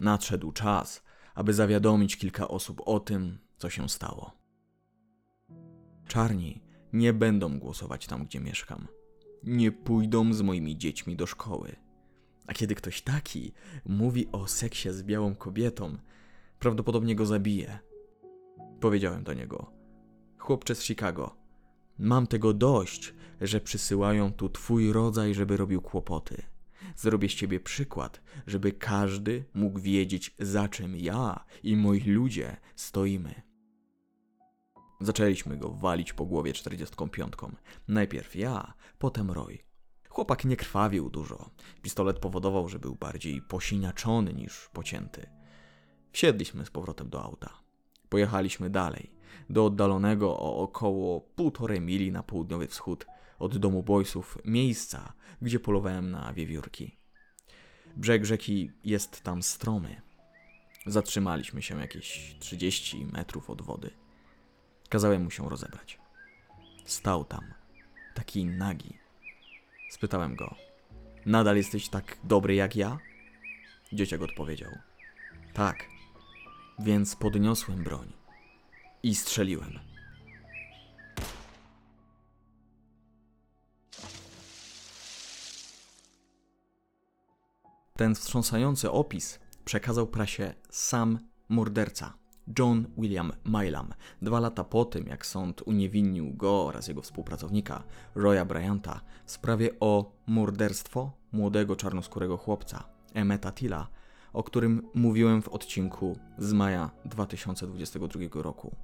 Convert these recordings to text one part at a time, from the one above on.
Nadszedł czas, aby zawiadomić kilka osób o tym, co się stało. Czarni nie będą głosować tam, gdzie mieszkam. Nie pójdą z moimi dziećmi do szkoły. A kiedy ktoś taki mówi o seksie z białą kobietą, prawdopodobnie go zabije. Powiedziałem do niego: Chłopcze z Chicago, mam tego dość, że przysyłają tu twój rodzaj, żeby robił kłopoty. Zrobię z ciebie przykład, żeby każdy mógł wiedzieć, za czym ja i moi ludzie stoimy. Zaczęliśmy go walić po głowie 45. Najpierw ja, potem Roy. Chłopak nie krwawił dużo. Pistolet powodował, że był bardziej posiniaczony niż pocięty. Wsiedliśmy z powrotem do auta. Pojechaliśmy dalej, do oddalonego o około półtorej mili na południowy wschód od domu Boysów miejsca, gdzie polowałem na wiewiórki. Brzeg rzeki jest tam stromy. Zatrzymaliśmy się jakieś 30 metrów od wody. Kazałem mu się rozebrać. Stał tam, taki nagi. Spytałem go: Nadal jesteś tak dobry jak ja? Dzieciak odpowiedział: Tak. Więc podniosłem broń i strzeliłem. Ten wstrząsający opis przekazał prasie sam morderca, John William Milam, dwa lata po tym, jak sąd uniewinnił go oraz jego współpracownika, Roya Bryanta, w sprawie o morderstwo młodego czarnoskórego chłopca, Emmeta Tilla, o którym mówiłem w odcinku z maja 2022 roku.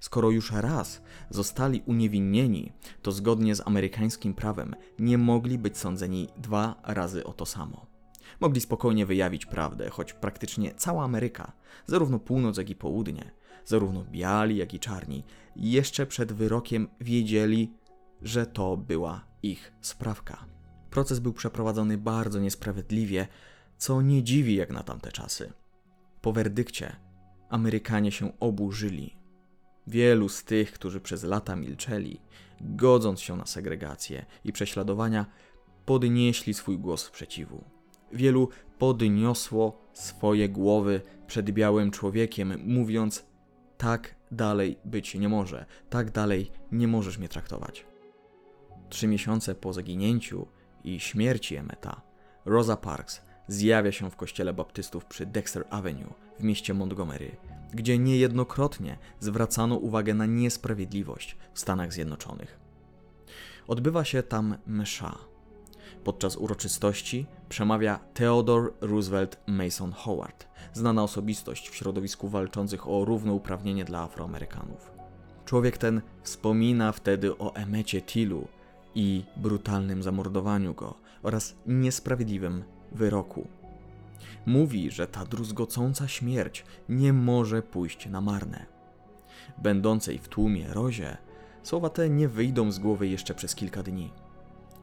Skoro już raz zostali uniewinnieni, to zgodnie z amerykańskim prawem nie mogli być sądzeni dwa razy o to samo. Mogli spokojnie wyjawić prawdę, choć praktycznie cała Ameryka, zarówno północ, jak i południe, zarówno biali, jak i czarni, jeszcze przed wyrokiem wiedzieli, że to była ich sprawka. Proces był przeprowadzony bardzo niesprawiedliwie, co nie dziwi jak na tamte czasy. Po werdykcie Amerykanie się oburzyli. Wielu z tych, którzy przez lata milczeli, godząc się na segregację i prześladowania, podnieśli swój głos sprzeciwu. Wielu podniosło swoje głowy przed białym człowiekiem, mówiąc: Tak dalej być nie może, tak dalej nie możesz mnie traktować. Trzy miesiące po zaginięciu i śmierci Emeta, Rosa Parks zjawia się w kościele baptystów przy Dexter Avenue w mieście Montgomery, gdzie niejednokrotnie zwracano uwagę na niesprawiedliwość w Stanach Zjednoczonych. Odbywa się tam msza. Podczas uroczystości przemawia Theodore Roosevelt Mason Howard, znana osobistość w środowisku walczących o równouprawnienie dla Afroamerykanów. Człowiek ten wspomina wtedy o Emecie Tillu i brutalnym zamordowaniu go oraz niesprawiedliwym wyroku. Mówi, że ta druzgocąca śmierć nie może pójść na marne. Będącej w tłumie Rozie, słowa te nie wyjdą z głowy jeszcze przez kilka dni.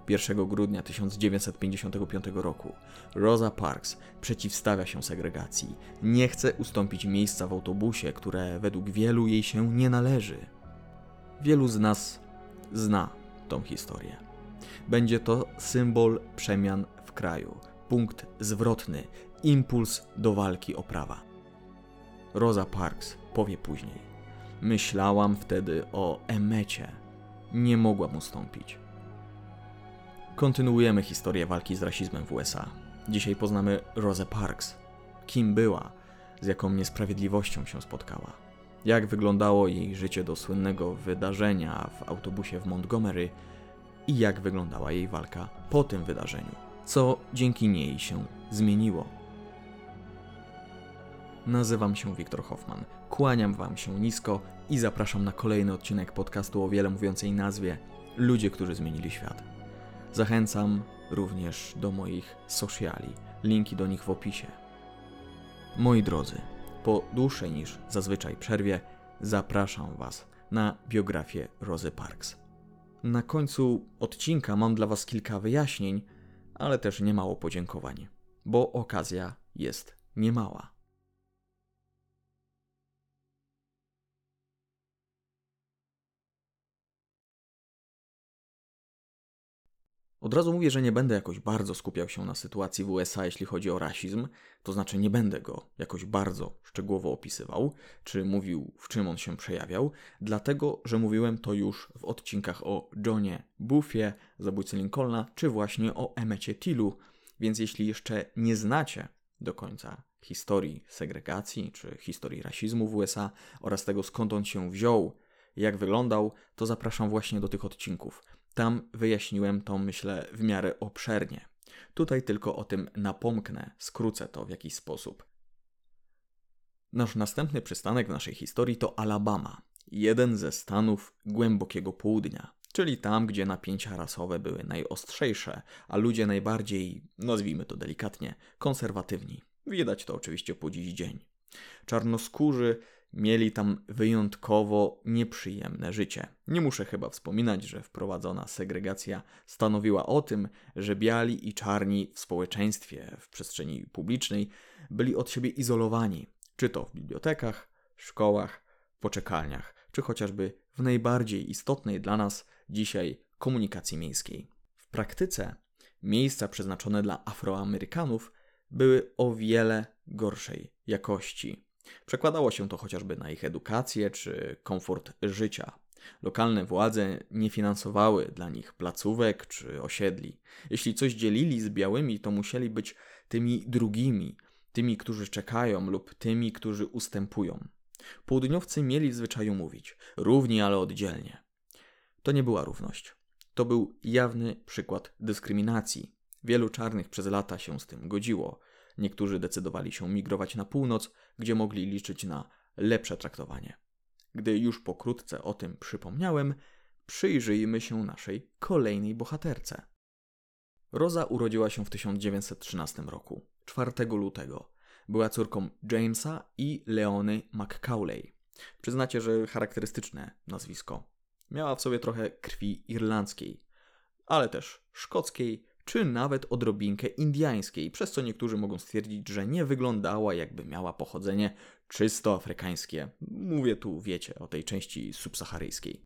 1 grudnia 1955 roku Rosa Parks przeciwstawia się segregacji. Nie chce ustąpić miejsca w autobusie, które według wielu jej się nie należy. Wielu z nas zna tą historię. Będzie to symbol przemian w kraju, punkt zwrotny, impuls do walki o prawa. Rosa Parks powie później: Myślałam wtedy o Emecie. Nie mogłam ustąpić. Kontynuujemy historię walki z rasizmem w USA. Dzisiaj poznamy Rosę Parks. Kim była, z jaką niesprawiedliwością się spotkała. Jak wyglądało jej życie do słynnego wydarzenia w autobusie w Montgomery i jak wyglądała jej walka po tym wydarzeniu. Co dzięki niej się zmieniło. Nazywam się Wiktor Hoffman. Kłaniam Wam się nisko i zapraszam na kolejny odcinek podcastu o wiele mówiącej nazwie Ludzie, którzy zmienili świat. Zachęcam również do moich sociali, linki do nich w opisie. Moi drodzy, po dłuższej niż zazwyczaj przerwie zapraszam Was na biografię Rosy Parks. Na końcu odcinka mam dla Was kilka wyjaśnień, ale też niemało podziękowań, bo okazja jest niemała. Od razu mówię, że nie będę jakoś bardzo skupiał się na sytuacji w USA, jeśli chodzi o rasizm, to znaczy nie będę go jakoś bardzo szczegółowo opisywał, czy mówił, w czym on się przejawiał, dlatego że mówiłem to już w odcinkach o Johnie Buffie, zabójcy Lincolna, czy właśnie o Emmecie Tillu, więc jeśli jeszcze nie znacie do końca historii segregacji, czy historii rasizmu w USA oraz tego skąd on się wziął, jak wyglądał, to zapraszam właśnie do tych odcinków. Tam wyjaśniłem to, myślę, w miarę obszernie. Tutaj tylko o tym napomknę, skrócę to w jakiś sposób. Nasz następny przystanek w naszej historii to Alabama, jeden ze stanów głębokiego południa, czyli tam, gdzie napięcia rasowe były najostrzejsze, a ludzie najbardziej, nazwijmy to delikatnie, konserwatywni. Widać to oczywiście po dziś dzień. Czarnoskórzy mieli tam wyjątkowo nieprzyjemne życie. Nie muszę chyba wspominać, że wprowadzona segregacja stanowiła o tym, że biali i czarni w społeczeństwie, w przestrzeni publicznej byli od siebie izolowani, czy to w bibliotekach, szkołach, poczekalniach, czy chociażby w najbardziej istotnej dla nas dzisiaj komunikacji miejskiej. W praktyce miejsca przeznaczone dla Afroamerykanów były o wiele gorszej jakości. Przekładało się to chociażby na ich edukację czy komfort życia. Lokalne władze nie finansowały dla nich placówek czy osiedli. Jeśli coś dzielili z białymi, to musieli być tymi drugimi, tymi, którzy czekają lub tymi, którzy ustępują. Południowcy mieli w zwyczaju mówić równi, ale oddzielnie. To nie była równość. To był jawny przykład dyskryminacji. Wielu czarnych przez lata się z tym godziło. Niektórzy decydowali się migrować na północ, gdzie mogli liczyć na lepsze traktowanie. Gdy już pokrótce o tym przypomniałem, przyjrzyjmy się naszej kolejnej bohaterce. Roza urodziła się w 1913 roku, 4 lutego. Była córką Jamesa i Leony McCauley. Przyznacie, że charakterystyczne nazwisko. Miała w sobie trochę krwi irlandzkiej, ale też szkockiej, czy nawet odrobinkę indiańskiej, przez co niektórzy mogą stwierdzić, że nie wyglądała jakby miała pochodzenie czysto afrykańskie. Mówię tu, wiecie, o tej części subsaharyjskiej.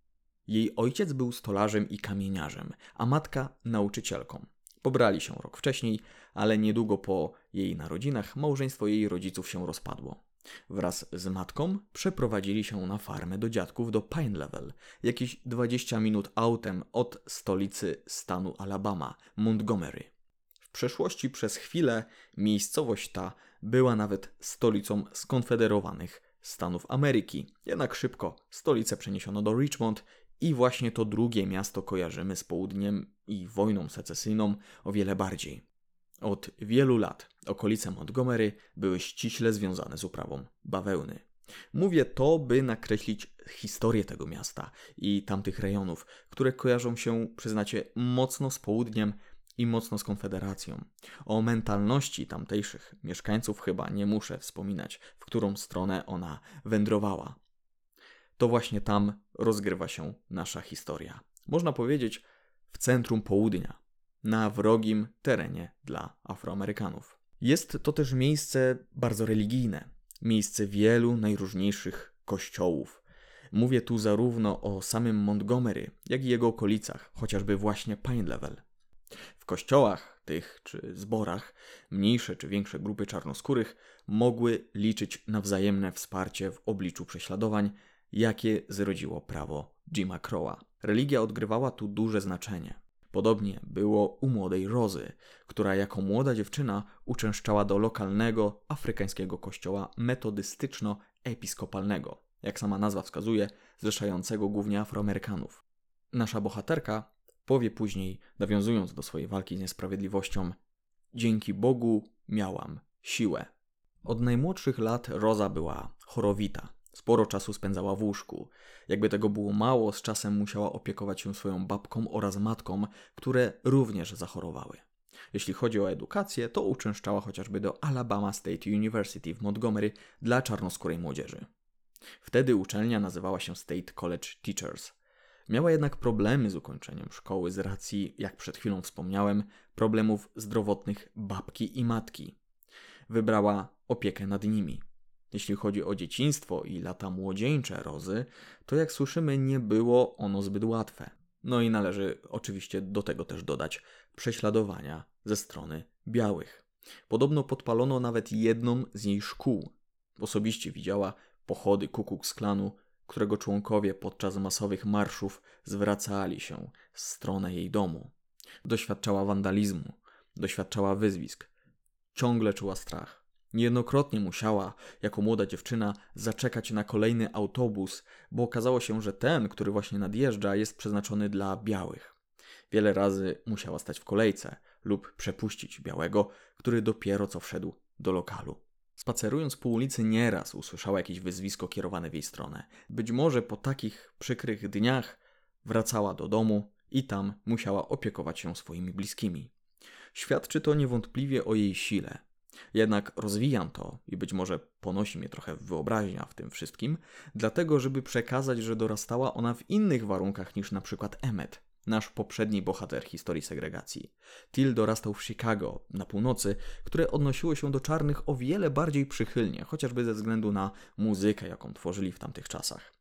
Jej ojciec był stolarzem i kamieniarzem, a matka nauczycielką. Pobrali się rok wcześniej, ale niedługo po jej narodzinach małżeństwo jej rodziców się rozpadło. Wraz z matką przeprowadzili się na farmę do dziadków do Pine Level, jakieś 20 minut autem od stolicy stanu Alabama, Montgomery. W przeszłości przez chwilę miejscowość ta była nawet stolicą skonfederowanych Stanów Ameryki, jednak szybko stolicę przeniesiono do Richmond i właśnie to drugie miasto kojarzymy z południem i wojną secesyjną o wiele bardziej. Od wielu lat okolice Montgomery były ściśle związane z uprawą bawełny. Mówię to, by nakreślić historię tego miasta i tamtych rejonów, które kojarzą się, przyznacie, mocno z południem i mocno z Konfederacją. O mentalności tamtejszych mieszkańców chyba nie muszę wspominać, w którą stronę ona wędrowała. To właśnie tam rozgrywa się nasza historia. Można powiedzieć w centrum południa, na wrogim terenie dla Afroamerykanów. Jest to też miejsce bardzo religijne, miejsce wielu najróżniejszych kościołów. Mówię tu zarówno o samym Montgomery, jak i jego okolicach, chociażby właśnie Pine Level. W kościołach tych czy zborach mniejsze czy większe grupy czarnoskórych mogły liczyć na wzajemne wsparcie w obliczu prześladowań, jakie zrodziło prawo Jima Crowa. Religia odgrywała tu duże znaczenie. Podobnie było u młodej Rozy, która jako młoda dziewczyna uczęszczała do lokalnego afrykańskiego kościoła metodystyczno-episkopalnego, jak sama nazwa wskazuje, zrzeszającego głównie Afroamerykanów. Nasza bohaterka powie później, nawiązując do swojej walki z niesprawiedliwością: Dzięki Bogu miałam siłę. Od najmłodszych lat Roza była chorowita. Sporo czasu spędzała w łóżku. Jakby tego było mało, z czasem musiała opiekować się swoją babką oraz matką, które również zachorowały. Jeśli chodzi o edukację, to uczęszczała chociażby do Alabama State University w Montgomery dla czarnoskórej młodzieży. Wtedy uczelnia nazywała się State College Teachers. Miała jednak problemy z ukończeniem szkoły z racji, jak przed chwilą wspomniałem, problemów zdrowotnych babki i matki. Wybrała opiekę nad nimi. Jeśli chodzi o dzieciństwo i lata młodzieńcze Rozy, to jak słyszymy, nie było ono zbyt łatwe. No i należy oczywiście do tego też dodać prześladowania ze strony białych. Podobno podpalono nawet jedną z jej szkół. Osobiście widziała pochody Ku Klux Klanu, którego członkowie podczas masowych marszów zwracali się w stronę jej domu. Doświadczała wandalizmu, doświadczała wyzwisk. Ciągle czuła strach. Niejednokrotnie musiała, jako młoda dziewczyna, zaczekać na kolejny autobus, bo okazało się, że ten, który właśnie nadjeżdża, jest przeznaczony dla białych. Wiele razy musiała stać w kolejce lub przepuścić białego, który dopiero co wszedł do lokalu. Spacerując po ulicy nieraz usłyszała jakieś wyzwisko kierowane w jej stronę. Być może po takich przykrych dniach wracała do domu i tam musiała opiekować się swoimi bliskimi. Świadczy to niewątpliwie o jej sile. Jednak rozwijam to i być może ponosi mnie trochę wyobraźnia w tym wszystkim, dlatego żeby przekazać, że dorastała ona w innych warunkach niż na przykład Emmet, nasz poprzedni bohater historii segregacji. Till dorastał w Chicago, na północy, które odnosiło się do czarnych o wiele bardziej przychylnie, chociażby ze względu na muzykę, jaką tworzyli w tamtych czasach.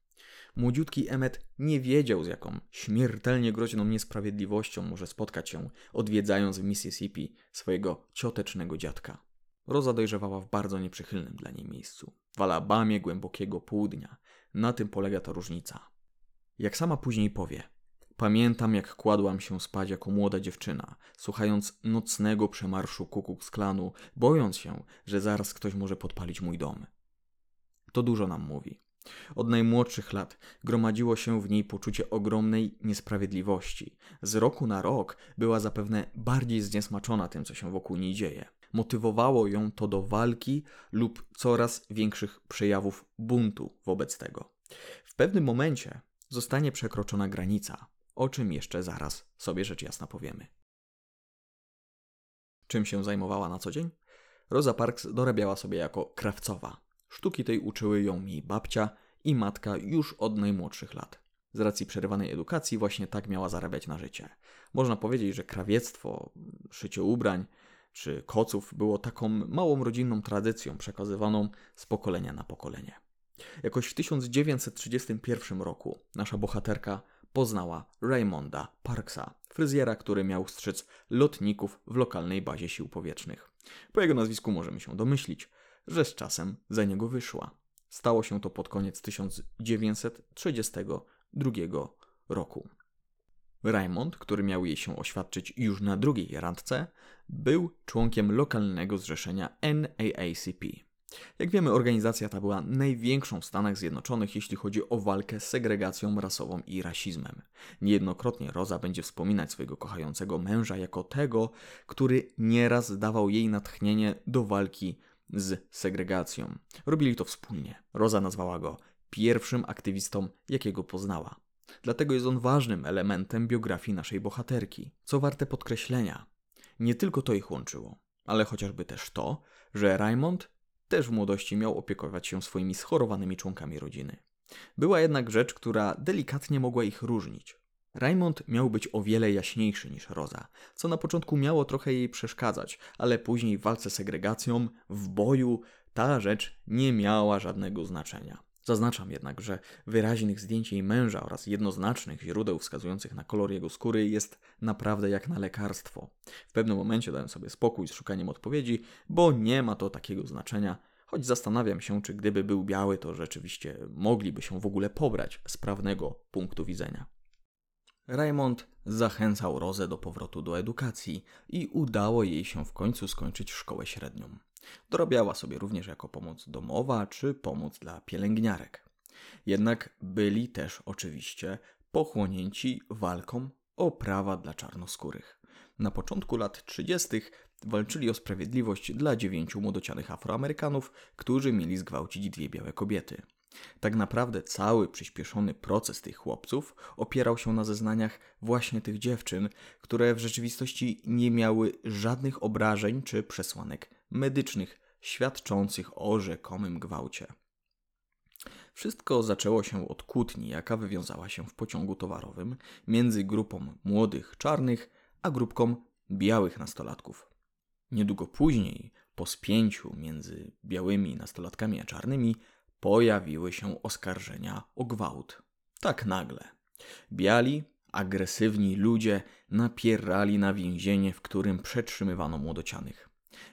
Młodziutki Emmet nie wiedział, z jaką śmiertelnie groźną niesprawiedliwością może spotkać się, odwiedzając w Mississippi swojego ciotecznego dziadka. Roza dojrzewała w bardzo nieprzychylnym dla niej miejscu, w Alabamie głębokiego południa. Na tym polega ta różnica. Jak sama później powie, pamiętam jak kładłam się spać jako młoda dziewczyna, słuchając nocnego przemarszu Ku z Klanu, bojąc się, że zaraz ktoś może podpalić mój dom. To dużo nam mówi. Od najmłodszych lat gromadziło się w niej poczucie ogromnej niesprawiedliwości. Z roku na rok była zapewne bardziej zniesmaczona tym, co się wokół niej dzieje. Motywowało ją to do walki lub coraz większych przejawów buntu wobec tego. W pewnym momencie zostanie przekroczona granica, o czym jeszcze zaraz sobie rzecz jasna powiemy. Czym się zajmowała na co dzień? Rosa Parks dorabiała sobie jako krawcowa. Sztuki tej uczyły ją jej babcia i matka już od najmłodszych lat. Z racji przerywanej edukacji właśnie tak miała zarabiać na życie. Można powiedzieć, że krawiectwo, szycie ubrań czy koców było taką małą rodzinną tradycją przekazywaną z pokolenia na pokolenie. Jakoś w 1931 roku nasza bohaterka poznała Raymonda Parksa, fryzjera, który miał strzec lotników w lokalnej bazie sił powietrznych. Po jego nazwisku możemy się domyślić, że z czasem za niego wyszła. Stało się to pod koniec 1932 roku. Raymond, który miał jej się oświadczyć już na drugiej randce, był członkiem lokalnego zrzeszenia NAACP. Jak wiemy, organizacja ta była największą w Stanach Zjednoczonych, jeśli chodzi o walkę z segregacją rasową i rasizmem. Niejednokrotnie Roza będzie wspominać swojego kochającego męża jako tego, który nieraz dawał jej natchnienie do walki z segregacją. Robili to wspólnie. Roza nazwała go pierwszym aktywistą, jakiego poznała. Dlatego jest on ważnym elementem biografii naszej bohaterki. Co warte podkreślenia, nie tylko to ich łączyło, ale chociażby też to, że Raymond też w młodości miał opiekować się swoimi schorowanymi członkami rodziny. Była jednak rzecz, która delikatnie mogła ich różnić. Raymond miał być o wiele jaśniejszy niż Roza, co na początku miało trochę jej przeszkadzać, ale później w walce z segregacją, w boju, ta rzecz nie miała żadnego znaczenia. Zaznaczam jednak, że wyraźnych zdjęć jej męża oraz jednoznacznych źródeł wskazujących na kolor jego skóry jest naprawdę jak na lekarstwo. W pewnym momencie dałem sobie spokój z szukaniem odpowiedzi, bo nie ma to takiego znaczenia, choć zastanawiam się, czy gdyby był biały, to rzeczywiście mogliby się w ogóle pobrać z prawnego punktu widzenia. Raymond zachęcał Rozę do powrotu do edukacji i udało jej się w końcu skończyć szkołę średnią. Dorabiała sobie również jako pomoc domowa czy pomoc dla pielęgniarek. Jednak byli też oczywiście pochłonięci walką o prawa dla czarnoskórych. Na początku lat 30. walczyli o sprawiedliwość dla dziewięciu młodocianych Afroamerykanów, którzy mieli zgwałcić dwie białe kobiety. Tak naprawdę cały przyspieszony proces tych chłopców opierał się na zeznaniach właśnie tych dziewczyn, które w rzeczywistości nie miały żadnych obrażeń czy przesłanek medycznych świadczących o rzekomym gwałcie. Wszystko zaczęło się od kłótni, jaka wywiązała się w pociągu towarowym między grupą młodych czarnych a grupką białych nastolatków. Niedługo później, po spięciu między białymi nastolatkami a czarnymi, pojawiły się oskarżenia o gwałt. Tak nagle. Biali agresywni ludzie napierali na więzienie, w którym przetrzymywano młodocianych.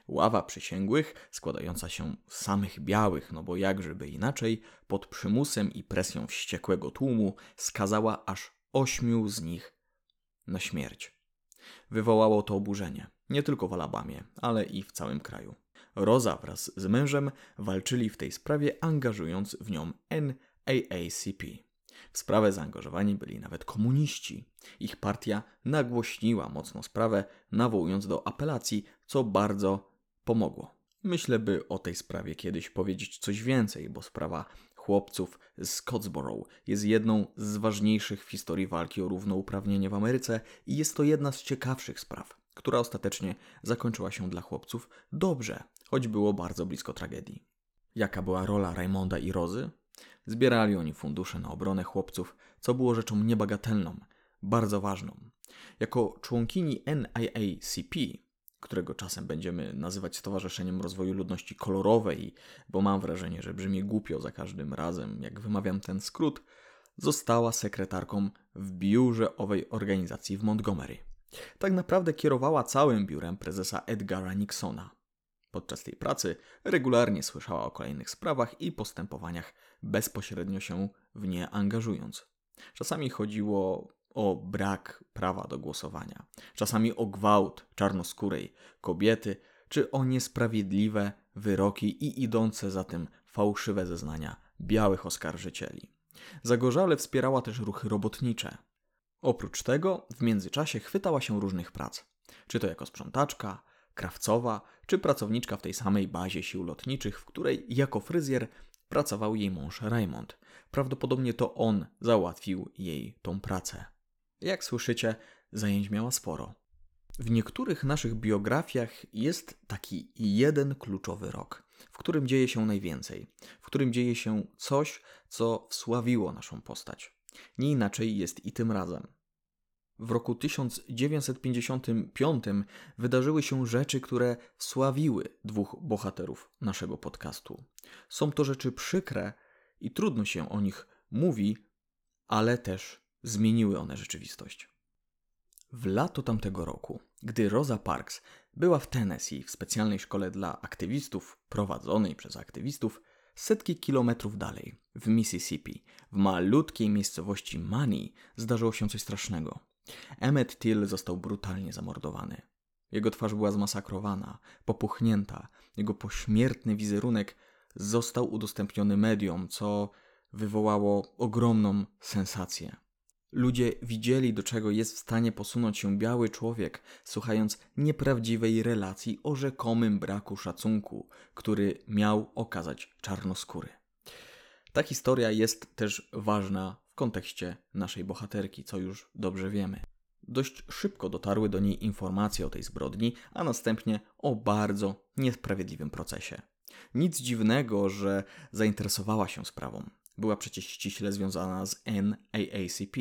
Ława przysięgłych, składająca się z samych białych, no bo jakżeby inaczej, pod przymusem i presją wściekłego tłumu, skazała aż ośmiu z nich na śmierć. Wywołało to oburzenie, nie tylko w Alabamie, ale i w całym kraju. Roza wraz z mężem walczyli w tej sprawie, angażując w nią NAACP. W sprawę zaangażowani byli nawet komuniści. Ich partia nagłośniła mocno sprawę, nawołując do apelacji, co bardzo pomogło. Myślę, by o tej sprawie kiedyś powiedzieć coś więcej, bo sprawa chłopców z Scottsboro jest jedną z ważniejszych w historii walki o równouprawnienie w Ameryce i jest to jedna z ciekawszych spraw, która ostatecznie zakończyła się dla chłopców dobrze, choć było bardzo blisko tragedii. Jaka była rola Raymonda i Rozy? Zbierali oni fundusze na obronę chłopców, co było rzeczą niebagatelną, bardzo ważną. Jako członkini NIACP, którego czasem będziemy nazywać Stowarzyszeniem Rozwoju Ludności Kolorowej, bo mam wrażenie, że brzmi głupio za każdym razem, jak wymawiam ten skrót, została sekretarką w biurze owej organizacji w Montgomery. Tak naprawdę kierowała całym biurem prezesa Edgara Nixona. Podczas tej pracy regularnie słyszała o kolejnych sprawach i postępowaniach, bezpośrednio się w nie angażując. Czasami chodziło o brak prawa do głosowania, czasami o gwałt czarnoskórej kobiety, czy o niesprawiedliwe wyroki i idące za tym fałszywe zeznania białych oskarżycieli. Zagorzale wspierała też ruchy robotnicze. Oprócz tego w międzyczasie chwytała się różnych prac, czy to jako sprzątaczka, krawcowa, czy pracowniczka w tej samej bazie sił lotniczych, w której jako fryzjer pracował jej mąż Raymond. Prawdopodobnie to on załatwił jej tą pracę. Jak słyszycie, zajęć miała sporo. W niektórych naszych biografiach jest taki jeden kluczowy rok, w którym dzieje się najwięcej, w którym dzieje się coś, co wsławiło naszą postać. Nie inaczej jest i tym razem. W roku 1955 wydarzyły się rzeczy, które sławiły dwóch bohaterów naszego podcastu. Są to rzeczy przykre i trudno się o nich mówi, ale też zmieniły one rzeczywistość. W lato tamtego roku, gdy Rosa Parks była w Tennessee w specjalnej szkole dla aktywistów prowadzonej przez aktywistów, setki kilometrów dalej, w Mississippi, w malutkiej miejscowości Money, zdarzyło się coś strasznego. Emmett Till został brutalnie zamordowany. Jego twarz była zmasakrowana, popuchnięta, jego pośmiertny wizerunek został udostępniony mediom, co wywołało ogromną sensację. Ludzie widzieli, do czego jest w stanie posunąć się biały człowiek, słuchając nieprawdziwej relacji o rzekomym braku szacunku, który miał okazać czarnoskóry. Ta historia jest też ważna kontekście naszej bohaterki, co już dobrze wiemy. Dość szybko dotarły do niej informacje o tej zbrodni, a następnie o bardzo niesprawiedliwym procesie. Nic dziwnego, że zainteresowała się sprawą była przecież ściśle związana z NAACP.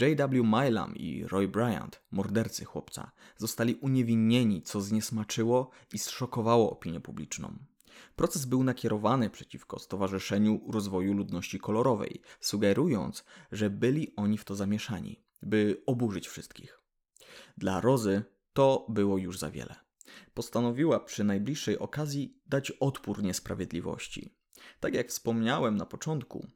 J.W. Milam i Roy Bryant, mordercy chłopca, zostali uniewinnieni, co zniesmaczyło i zszokowało opinię publiczną. Proces był nakierowany przeciwko Stowarzyszeniu Rozwoju Ludności Kolorowej, sugerując, że byli oni w to zamieszani, by oburzyć wszystkich. Dla Rozy to było już za wiele. Postanowiła przy najbliższej okazji dać odpór niesprawiedliwości. Tak jak wspomniałem na początku,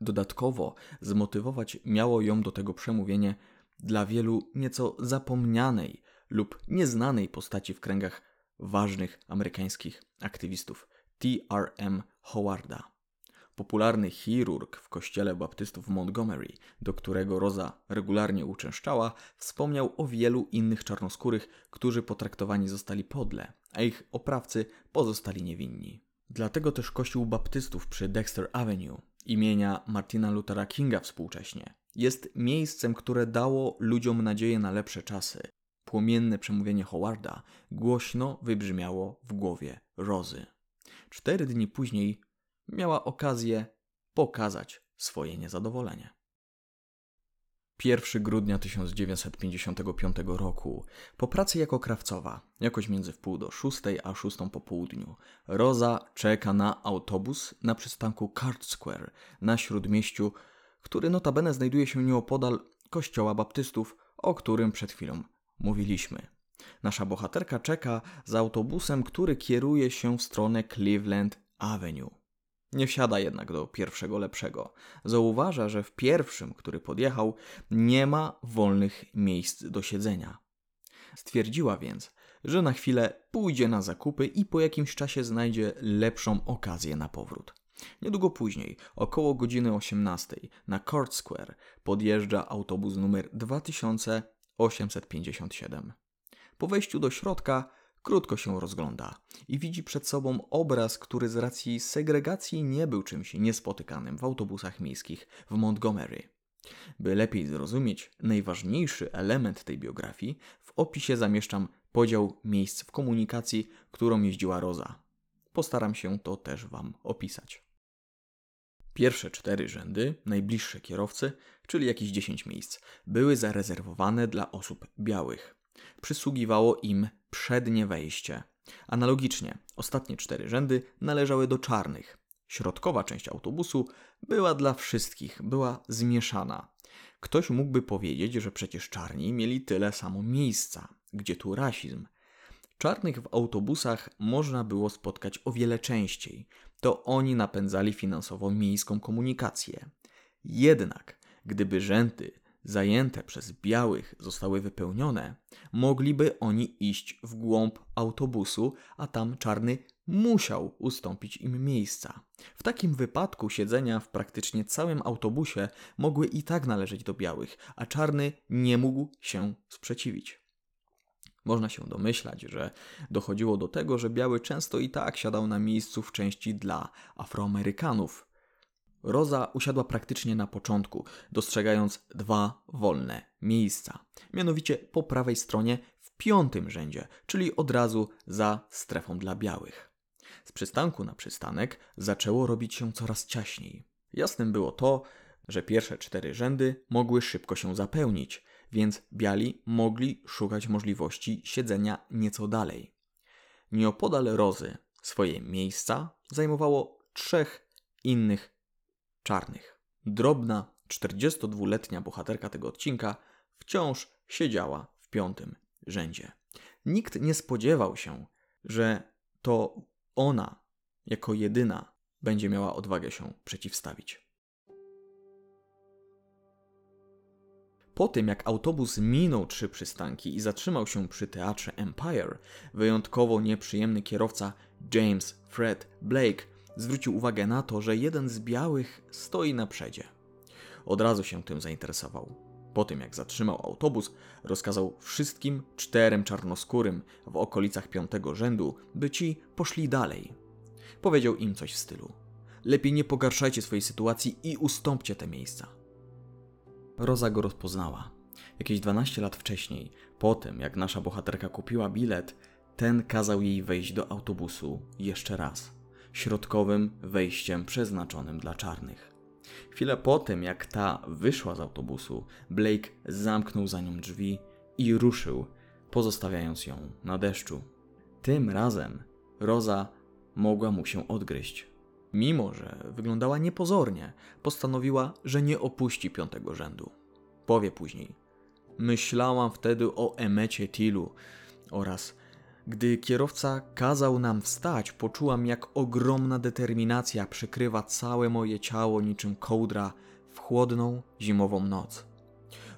dodatkowo zmotywować miało ją do tego przemówienie dla wielu nieco zapomnianej lub nieznanej postaci w kręgach ważnych amerykańskich aktywistów T.R.M. Howarda. Popularny chirurg w kościele baptystów w Montgomery, do którego Roza regularnie uczęszczała, wspomniał o wielu innych czarnoskórych, którzy potraktowani zostali podle, a ich oprawcy pozostali niewinni. Dlatego też Kościół Baptystów przy Dexter Avenue imienia Martina Luthera Kinga współcześnie jest miejscem, które dało ludziom nadzieję na lepsze czasy. Płomienne przemówienie Howarda głośno wybrzmiało w głowie Rozy. Cztery dni później miała okazję pokazać swoje niezadowolenie. 1 grudnia 1955 roku, po pracy jako krawcowa, jakoś między wpół do szóstej a szóstą po południu, Roza czeka na autobus na przystanku Cart Square na śródmieściu, który notabene znajduje się nieopodal kościoła baptystów, o którym przed chwilą mówiliśmy. Nasza bohaterka czeka za autobusem, który kieruje się w stronę Cleveland Avenue. Nie wsiada jednak do pierwszego lepszego. Zauważa, że w pierwszym, który podjechał, nie ma wolnych miejsc do siedzenia. Stwierdziła więc, że na chwilę pójdzie na zakupy i po jakimś czasie znajdzie lepszą okazję na powrót. Niedługo później, około godziny 18, na Court Square podjeżdża autobus numer 2857. Po wejściu do środka krótko się rozgląda i widzi przed sobą obraz, który z racji segregacji nie był czymś niespotykanym w autobusach miejskich w Montgomery. By lepiej zrozumieć najważniejszy element tej biografii, w opisie zamieszczam podział miejsc w komunikacji, którą jeździła Roza. Postaram się to też Wam opisać. Pierwsze cztery rzędy, najbliższe kierowcy, czyli jakieś 10 miejsc, były zarezerwowane dla osób białych. Przysługiwało im przednie wejście. Analogicznie, ostatnie cztery rzędy należały do czarnych. Środkowa część autobusu była dla wszystkich, była zmieszana. Ktoś mógłby powiedzieć, że przecież czarni mieli tyle samo miejsca. Gdzie tu rasizm? Czarnych w autobusach można było spotkać o wiele częściej. To oni napędzali finansowo miejską komunikację. Jednak, gdyby rzędy zajęte przez białych zostały wypełnione, mogliby oni iść w głąb autobusu, a tam czarny musiał ustąpić im miejsca. W takim wypadku siedzenia w praktycznie całym autobusie mogły i tak należeć do białych, a czarny nie mógł się sprzeciwić. Można się domyślać, że dochodziło do tego, że biały często i tak siadał na miejscu w części dla Afroamerykanów. Roza usiadła praktycznie na początku, dostrzegając dwa wolne miejsca. Mianowicie po prawej stronie w piątym rzędzie, czyli od razu za strefą dla białych. Z przystanku na przystanek zaczęło robić się coraz ciaśniej. Jasnym było to, że pierwsze cztery rzędy mogły szybko się zapełnić, więc biali mogli szukać możliwości siedzenia nieco dalej. Nieopodal Rozy swoje miejsca zajmowało trzech innych czarnych. Drobna, 42-letnia bohaterka tego odcinka wciąż siedziała w piątym rzędzie. Nikt nie spodziewał się, że to ona jako jedyna będzie miała odwagę się przeciwstawić. Po tym, jak autobus minął trzy przystanki i zatrzymał się przy teatrze Empire, wyjątkowo nieprzyjemny kierowca James Fred Blake zwrócił uwagę na to, że jeden z białych stoi na przedzie. Od razu się tym zainteresował. Po tym, jak zatrzymał autobus, rozkazał wszystkim czterem czarnoskórym w okolicach piątego rzędu, by ci poszli dalej. Powiedział im coś w stylu: Lepiej nie pogarszajcie swojej sytuacji i ustąpcie te miejsca. Roza go rozpoznała. Jakieś 12 lat wcześniej, po tym jak nasza bohaterka kupiła bilet, ten kazał jej wejść do autobusu jeszcze raz, środkowym wejściem przeznaczonym dla czarnych. Chwilę po tym, jak ta wyszła z autobusu, Blake zamknął za nią drzwi i ruszył, pozostawiając ją na deszczu. Tym razem Roza mogła mu się odgryźć. Mimo, że wyglądała niepozornie, postanowiła, że nie opuści piątego rzędu. Powie później. Myślałam wtedy o Emecie Tillu oraz gdy kierowca kazał nam wstać, poczułam, jak ogromna determinacja przykrywa całe moje ciało niczym kołdra w chłodną, zimową noc.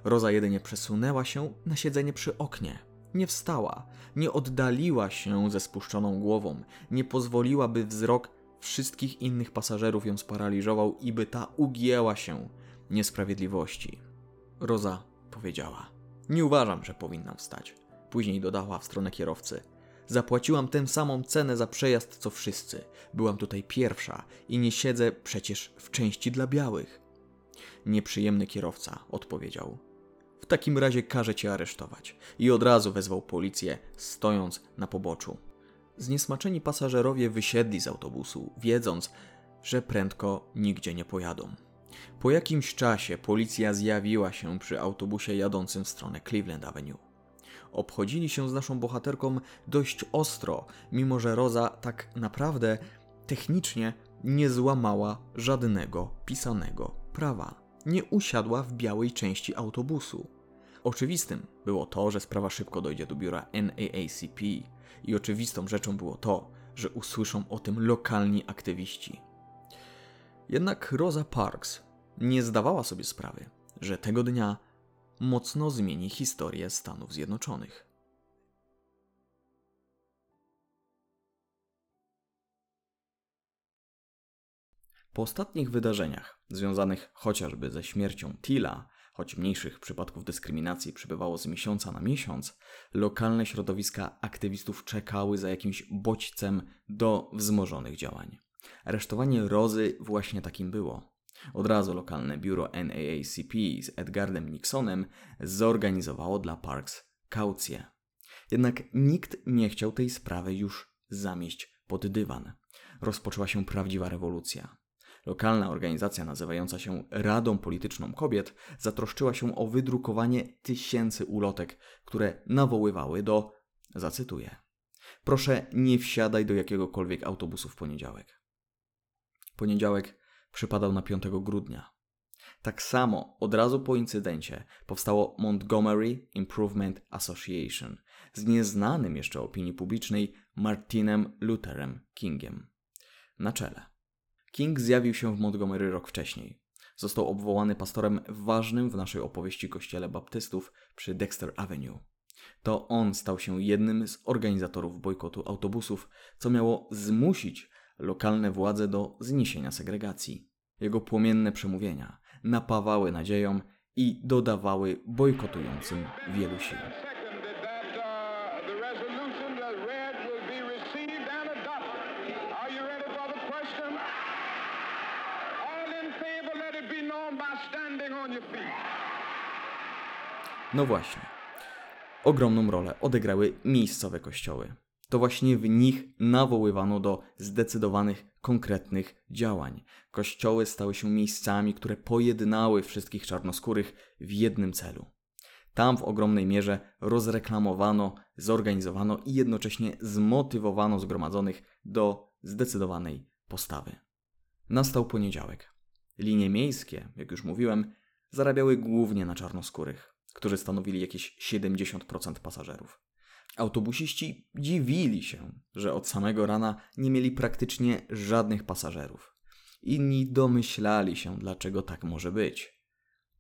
Roza jedynie przesunęła się na siedzenie przy oknie. Nie wstała, nie oddaliła się ze spuszczoną głową, nie pozwoliła, by wzrok wszystkich innych pasażerów ją sparaliżował i by ta ugięła się niesprawiedliwości. Roza powiedziała: Nie uważam, że powinnam wstać. Później dodała w stronę kierowcy: Zapłaciłam tę samą cenę za przejazd co wszyscy. Byłam tutaj pierwsza i nie siedzę przecież w części dla białych. Nieprzyjemny kierowca odpowiedział: W takim razie każę cię aresztować. I od razu wezwał policję, stojąc na poboczu. Zniesmaczeni pasażerowie wysiedli z autobusu, wiedząc, że prędko nigdzie nie pojadą. Po jakimś czasie policja zjawiła się przy autobusie jadącym w stronę Cleveland Avenue. Obchodzili się z naszą bohaterką dość ostro, mimo że Roza tak naprawdę technicznie nie złamała żadnego pisanego prawa. nie usiadła w białej części autobusu. Oczywistym było to, że sprawa szybko dojdzie do biura NAACP i oczywistą rzeczą było to, że usłyszą o tym lokalni aktywiści. Jednak Rosa Parks nie zdawała sobie sprawy, że tego dnia mocno zmieni historię Stanów Zjednoczonych. Po ostatnich wydarzeniach, związanych chociażby ze śmiercią Tila, choć mniejszych przypadków dyskryminacji przybywało z miesiąca na miesiąc, lokalne środowiska aktywistów czekały za jakimś bodźcem do wzmożonych działań. Aresztowanie Rozy właśnie takim było. Od razu lokalne biuro NAACP z Edgardem Nixonem zorganizowało dla Parks kaucję. Jednak nikt nie chciał tej sprawy już zamieść pod dywan. Rozpoczęła się prawdziwa rewolucja. Lokalna organizacja nazywająca się Radą Polityczną Kobiet zatroszczyła się o wydrukowanie tysięcy ulotek, które nawoływały do, zacytuję, proszę nie wsiadaj do jakiegokolwiek autobusu w poniedziałek. Poniedziałek przypadał na 5 grudnia. Tak samo od razu po incydencie powstało Montgomery Improvement Association z nieznanym jeszcze opinii publicznej Martinem Lutherem Kingiem na czele. King zjawił się w Montgomery rok wcześniej. Został obwołany pastorem ważnym w naszej opowieści kościele baptystów przy Dexter Avenue. To on stał się jednym z organizatorów bojkotu autobusów, co miało zmusić lokalne władze do zniesienia segregacji. Jego płomienne przemówienia napawały nadzieją i dodawały bojkotującym wielu sił. No właśnie. Ogromną rolę odegrały miejscowe kościoły. To właśnie w nich nawoływano do zdecydowanych, konkretnych działań. Kościoły stały się miejscami, które pojednały wszystkich czarnoskórych w jednym celu. Tam w ogromnej mierze rozreklamowano, zorganizowano i jednocześnie zmotywowano zgromadzonych do zdecydowanej postawy. Nastał poniedziałek. Linie miejskie, jak już mówiłem, zarabiały głównie na czarnoskórych, którzy stanowili jakieś 70% pasażerów. Autobusiści dziwili się, że od samego rana nie mieli praktycznie żadnych pasażerów. Inni domyślali się, dlaczego tak może być.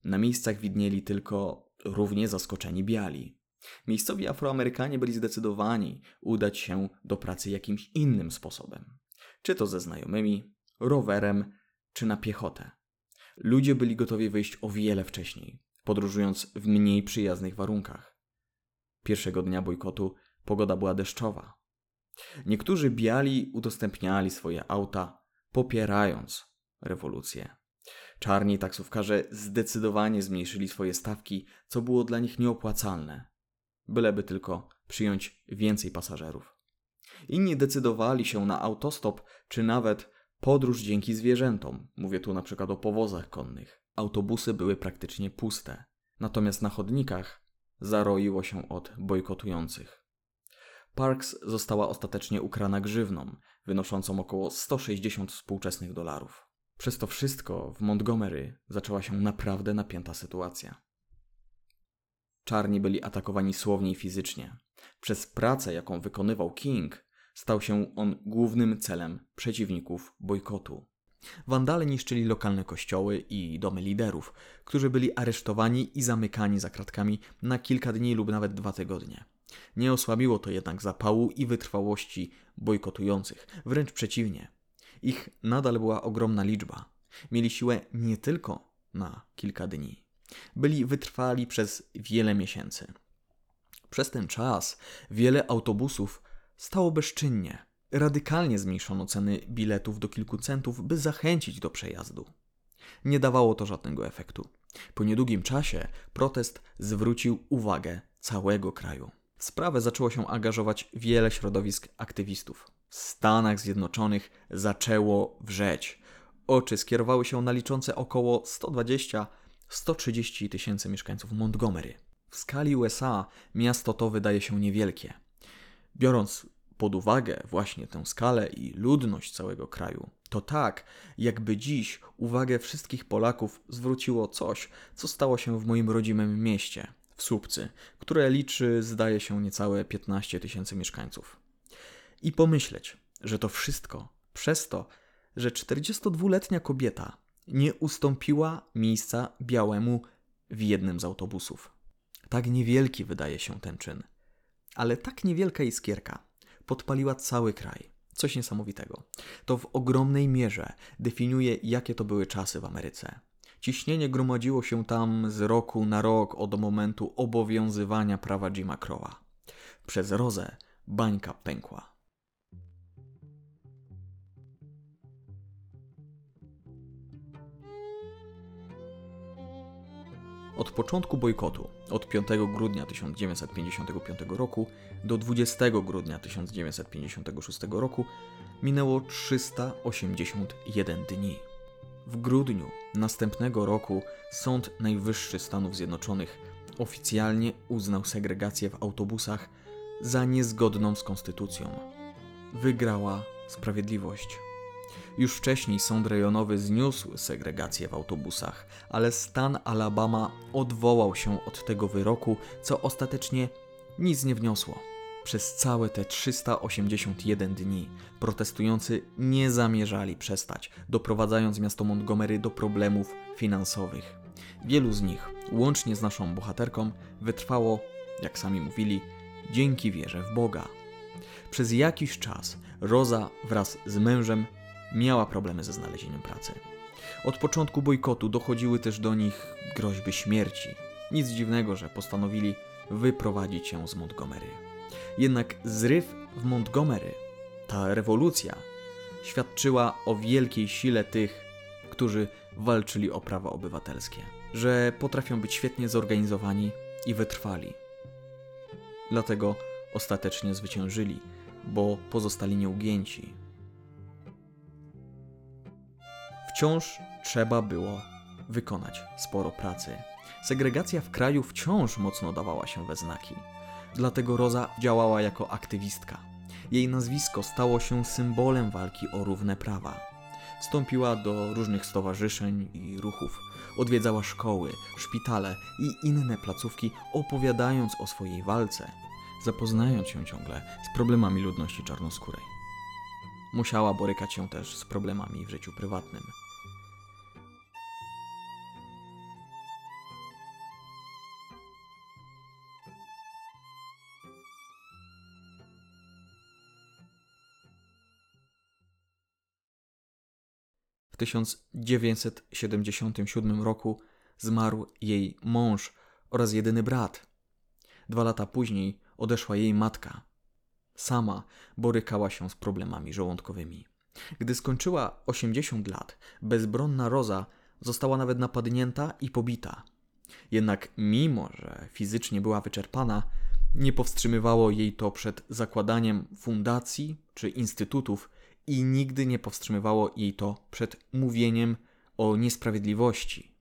Na miejscach widnieli tylko równie zaskoczeni biali. Miejscowi Afroamerykanie byli zdecydowani udać się do pracy jakimś innym sposobem. Czy to ze znajomymi, rowerem, czy na piechotę. Ludzie byli gotowi wyjść o wiele wcześniej, podróżując w mniej przyjaznych warunkach. Pierwszego dnia bojkotu pogoda była deszczowa. Niektórzy biali udostępniali swoje auta, popierając rewolucję. Czarni taksówkarze zdecydowanie zmniejszyli swoje stawki, co było dla nich nieopłacalne, byleby tylko przyjąć więcej pasażerów. Inni decydowali się na autostop, czy nawet podróż dzięki zwierzętom. Mówię tu na przykład o powozach konnych. Autobusy były praktycznie puste, natomiast na chodnikach zaroiło się od bojkotujących. Parks została ostatecznie ukrana grzywną, wynoszącą około 160 współczesnych dolarów. Przez to wszystko w Montgomery zaczęła się naprawdę napięta sytuacja. Czarni byli atakowani słownie i fizycznie. Przez pracę, jaką wykonywał King, stał się on głównym celem przeciwników bojkotu. Wandale niszczyli lokalne kościoły i domy liderów, którzy byli aresztowani i zamykani za kratkami na kilka dni lub nawet dwa tygodnie. Nie osłabiło to jednak zapału i wytrwałości bojkotujących, wręcz przeciwnie. Ich nadal była ogromna liczba. Mieli siłę nie tylko na kilka dni. Byli wytrwali przez wiele miesięcy. Przez ten czas wiele autobusów stało bezczynnie radykalnie zmniejszono ceny biletów do kilku centów, by zachęcić do przejazdu. Nie dawało to żadnego efektu. Po niedługim czasie protest zwrócił uwagę całego kraju. W sprawę zaczęło się angażować wiele środowisk aktywistów. W Stanach Zjednoczonych zaczęło wrzeć. Oczy skierowały się na liczące około 120-130 tysięcy mieszkańców Montgomery. W skali USA miasto to wydaje się niewielkie. Biorąc pod uwagę właśnie tę skalę i ludność całego kraju, To tak, jakby dziś uwagę wszystkich Polaków zwróciło coś, co stało się w moim rodzimym mieście, w Słupcy, które liczy, zdaje się, niecałe 15 tysięcy mieszkańców. I pomyśleć, że to wszystko przez to, że 42-letnia kobieta nie ustąpiła miejsca białemu w jednym z autobusów. Tak niewielki wydaje się ten czyn, ale tak niewielka iskierka podpaliła cały kraj. Coś niesamowitego. To w ogromnej mierze definiuje, jakie to były czasy w Ameryce. Ciśnienie gromadziło się tam z roku na rok od momentu obowiązywania prawa Jima Crowa. Przez rozę bańka pękła. Od początku bojkotu, od 5 grudnia 1955 roku do 20 grudnia 1956 roku, minęło 381 dni. W grudniu następnego roku Sąd Najwyższy Stanów Zjednoczonych oficjalnie uznał segregację w autobusach za niezgodną z konstytucją. Wygrała sprawiedliwość. Już wcześniej sąd rejonowy zniósł segregację w autobusach, ale stan Alabama odwołał się od tego wyroku, co ostatecznie nic nie wniosło. Przez całe te 381 dni protestujący nie zamierzali przestać, doprowadzając miasto Montgomery do problemów finansowych. Wielu z nich, łącznie z naszą bohaterką, wytrwało, jak sami mówili, dzięki wierze w Boga. Przez jakiś czas Roza wraz z mężem miała problemy ze znalezieniem pracy. Od początku bojkotu dochodziły też do nich groźby śmierci. Nic dziwnego, że postanowili wyprowadzić się z Montgomery. Jednak zryw w Montgomery, ta rewolucja, świadczyła o wielkiej sile tych, którzy walczyli o prawa obywatelskie, że potrafią być świetnie zorganizowani i wytrwali. Dlatego ostatecznie zwyciężyli, bo pozostali nieugięci, Wciąż trzeba było wykonać sporo pracy. Segregacja w kraju wciąż mocno dawała się we znaki. Dlatego Roza działała jako aktywistka. Jej nazwisko stało się symbolem walki o równe prawa. Wstąpiła do różnych stowarzyszeń i ruchów, odwiedzała szkoły, szpitale i inne placówki, opowiadając o swojej walce, zapoznając się ciągle z problemami ludności czarnoskórej. Musiała borykać się też z problemami w życiu prywatnym. W 1977 roku zmarł jej mąż oraz jedyny brat. Dwa lata później odeszła jej matka. Sama borykała się z problemami żołądkowymi. Gdy skończyła 80 lat, bezbronna Roza została nawet napadnięta i pobita. Jednak mimo, że fizycznie była wyczerpana, nie powstrzymywało jej to przed zakładaniem fundacji czy instytutów, i nigdy nie powstrzymywało jej to przed mówieniem o niesprawiedliwości.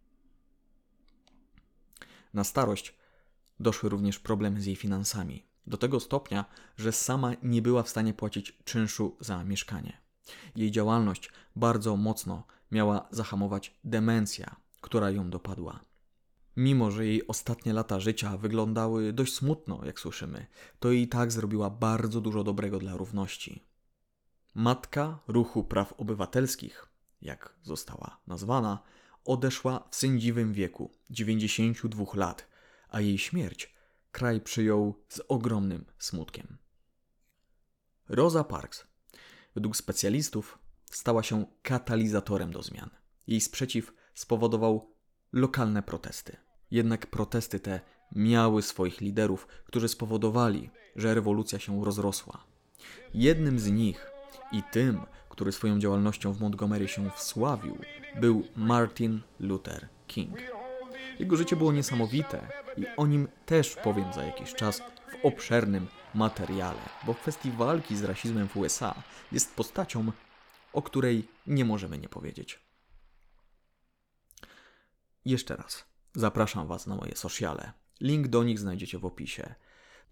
Na starość doszły również problemy z jej finansami, do tego stopnia, że sama nie była w stanie płacić czynszu za mieszkanie. Jej działalność bardzo mocno miała zahamować demencja, która ją dopadła. Mimo, że jej ostatnie lata życia wyglądały dość smutno, jak słyszymy, to i tak zrobiła bardzo dużo dobrego dla równości. Matka ruchu praw obywatelskich, jak została nazwana, odeszła w sędziwym wieku 92 lat, a jej śmierć kraj przyjął z ogromnym smutkiem. Rosa Parks, według specjalistów, stała się katalizatorem do zmian. Jej sprzeciw spowodował lokalne protesty. Jednak protesty te miały swoich liderów, którzy spowodowali, że rewolucja się rozrosła. Jednym z nich i tym, który swoją działalnością w Montgomery się wsławił, był Martin Luther King. Jego życie było niesamowite i o nim też powiem za jakiś czas w obszernym materiale, bo w kwestii walki z rasizmem w USA jest postacią, o której nie możemy nie powiedzieć. Jeszcze raz zapraszam Was na moje sociale. Link do nich znajdziecie w opisie.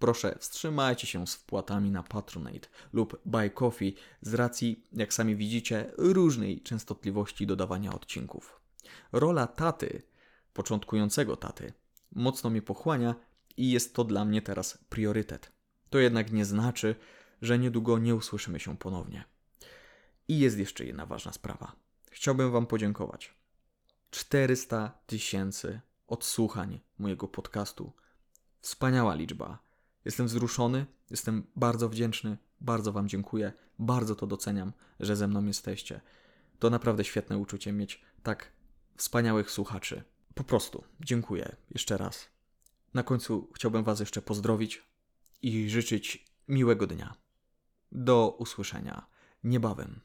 Proszę, wstrzymajcie się z wpłatami na Patronate lub Buy Coffee z racji, jak sami widzicie, różnej częstotliwości dodawania odcinków. Rola taty, początkującego taty, mocno mnie pochłania i jest to dla mnie teraz priorytet. To jednak nie znaczy, że niedługo nie usłyszymy się ponownie. I jest jeszcze jedna ważna sprawa. Chciałbym Wam podziękować. 400 tysięcy odsłuchań mojego podcastu. Wspaniała liczba. Jestem wzruszony, jestem bardzo wdzięczny, bardzo Wam dziękuję, bardzo to doceniam, że ze mną jesteście. To naprawdę świetne uczucie mieć tak wspaniałych słuchaczy. Po prostu dziękuję jeszcze raz. Na końcu chciałbym Was jeszcze pozdrowić i życzyć miłego dnia. Do usłyszenia niebawem.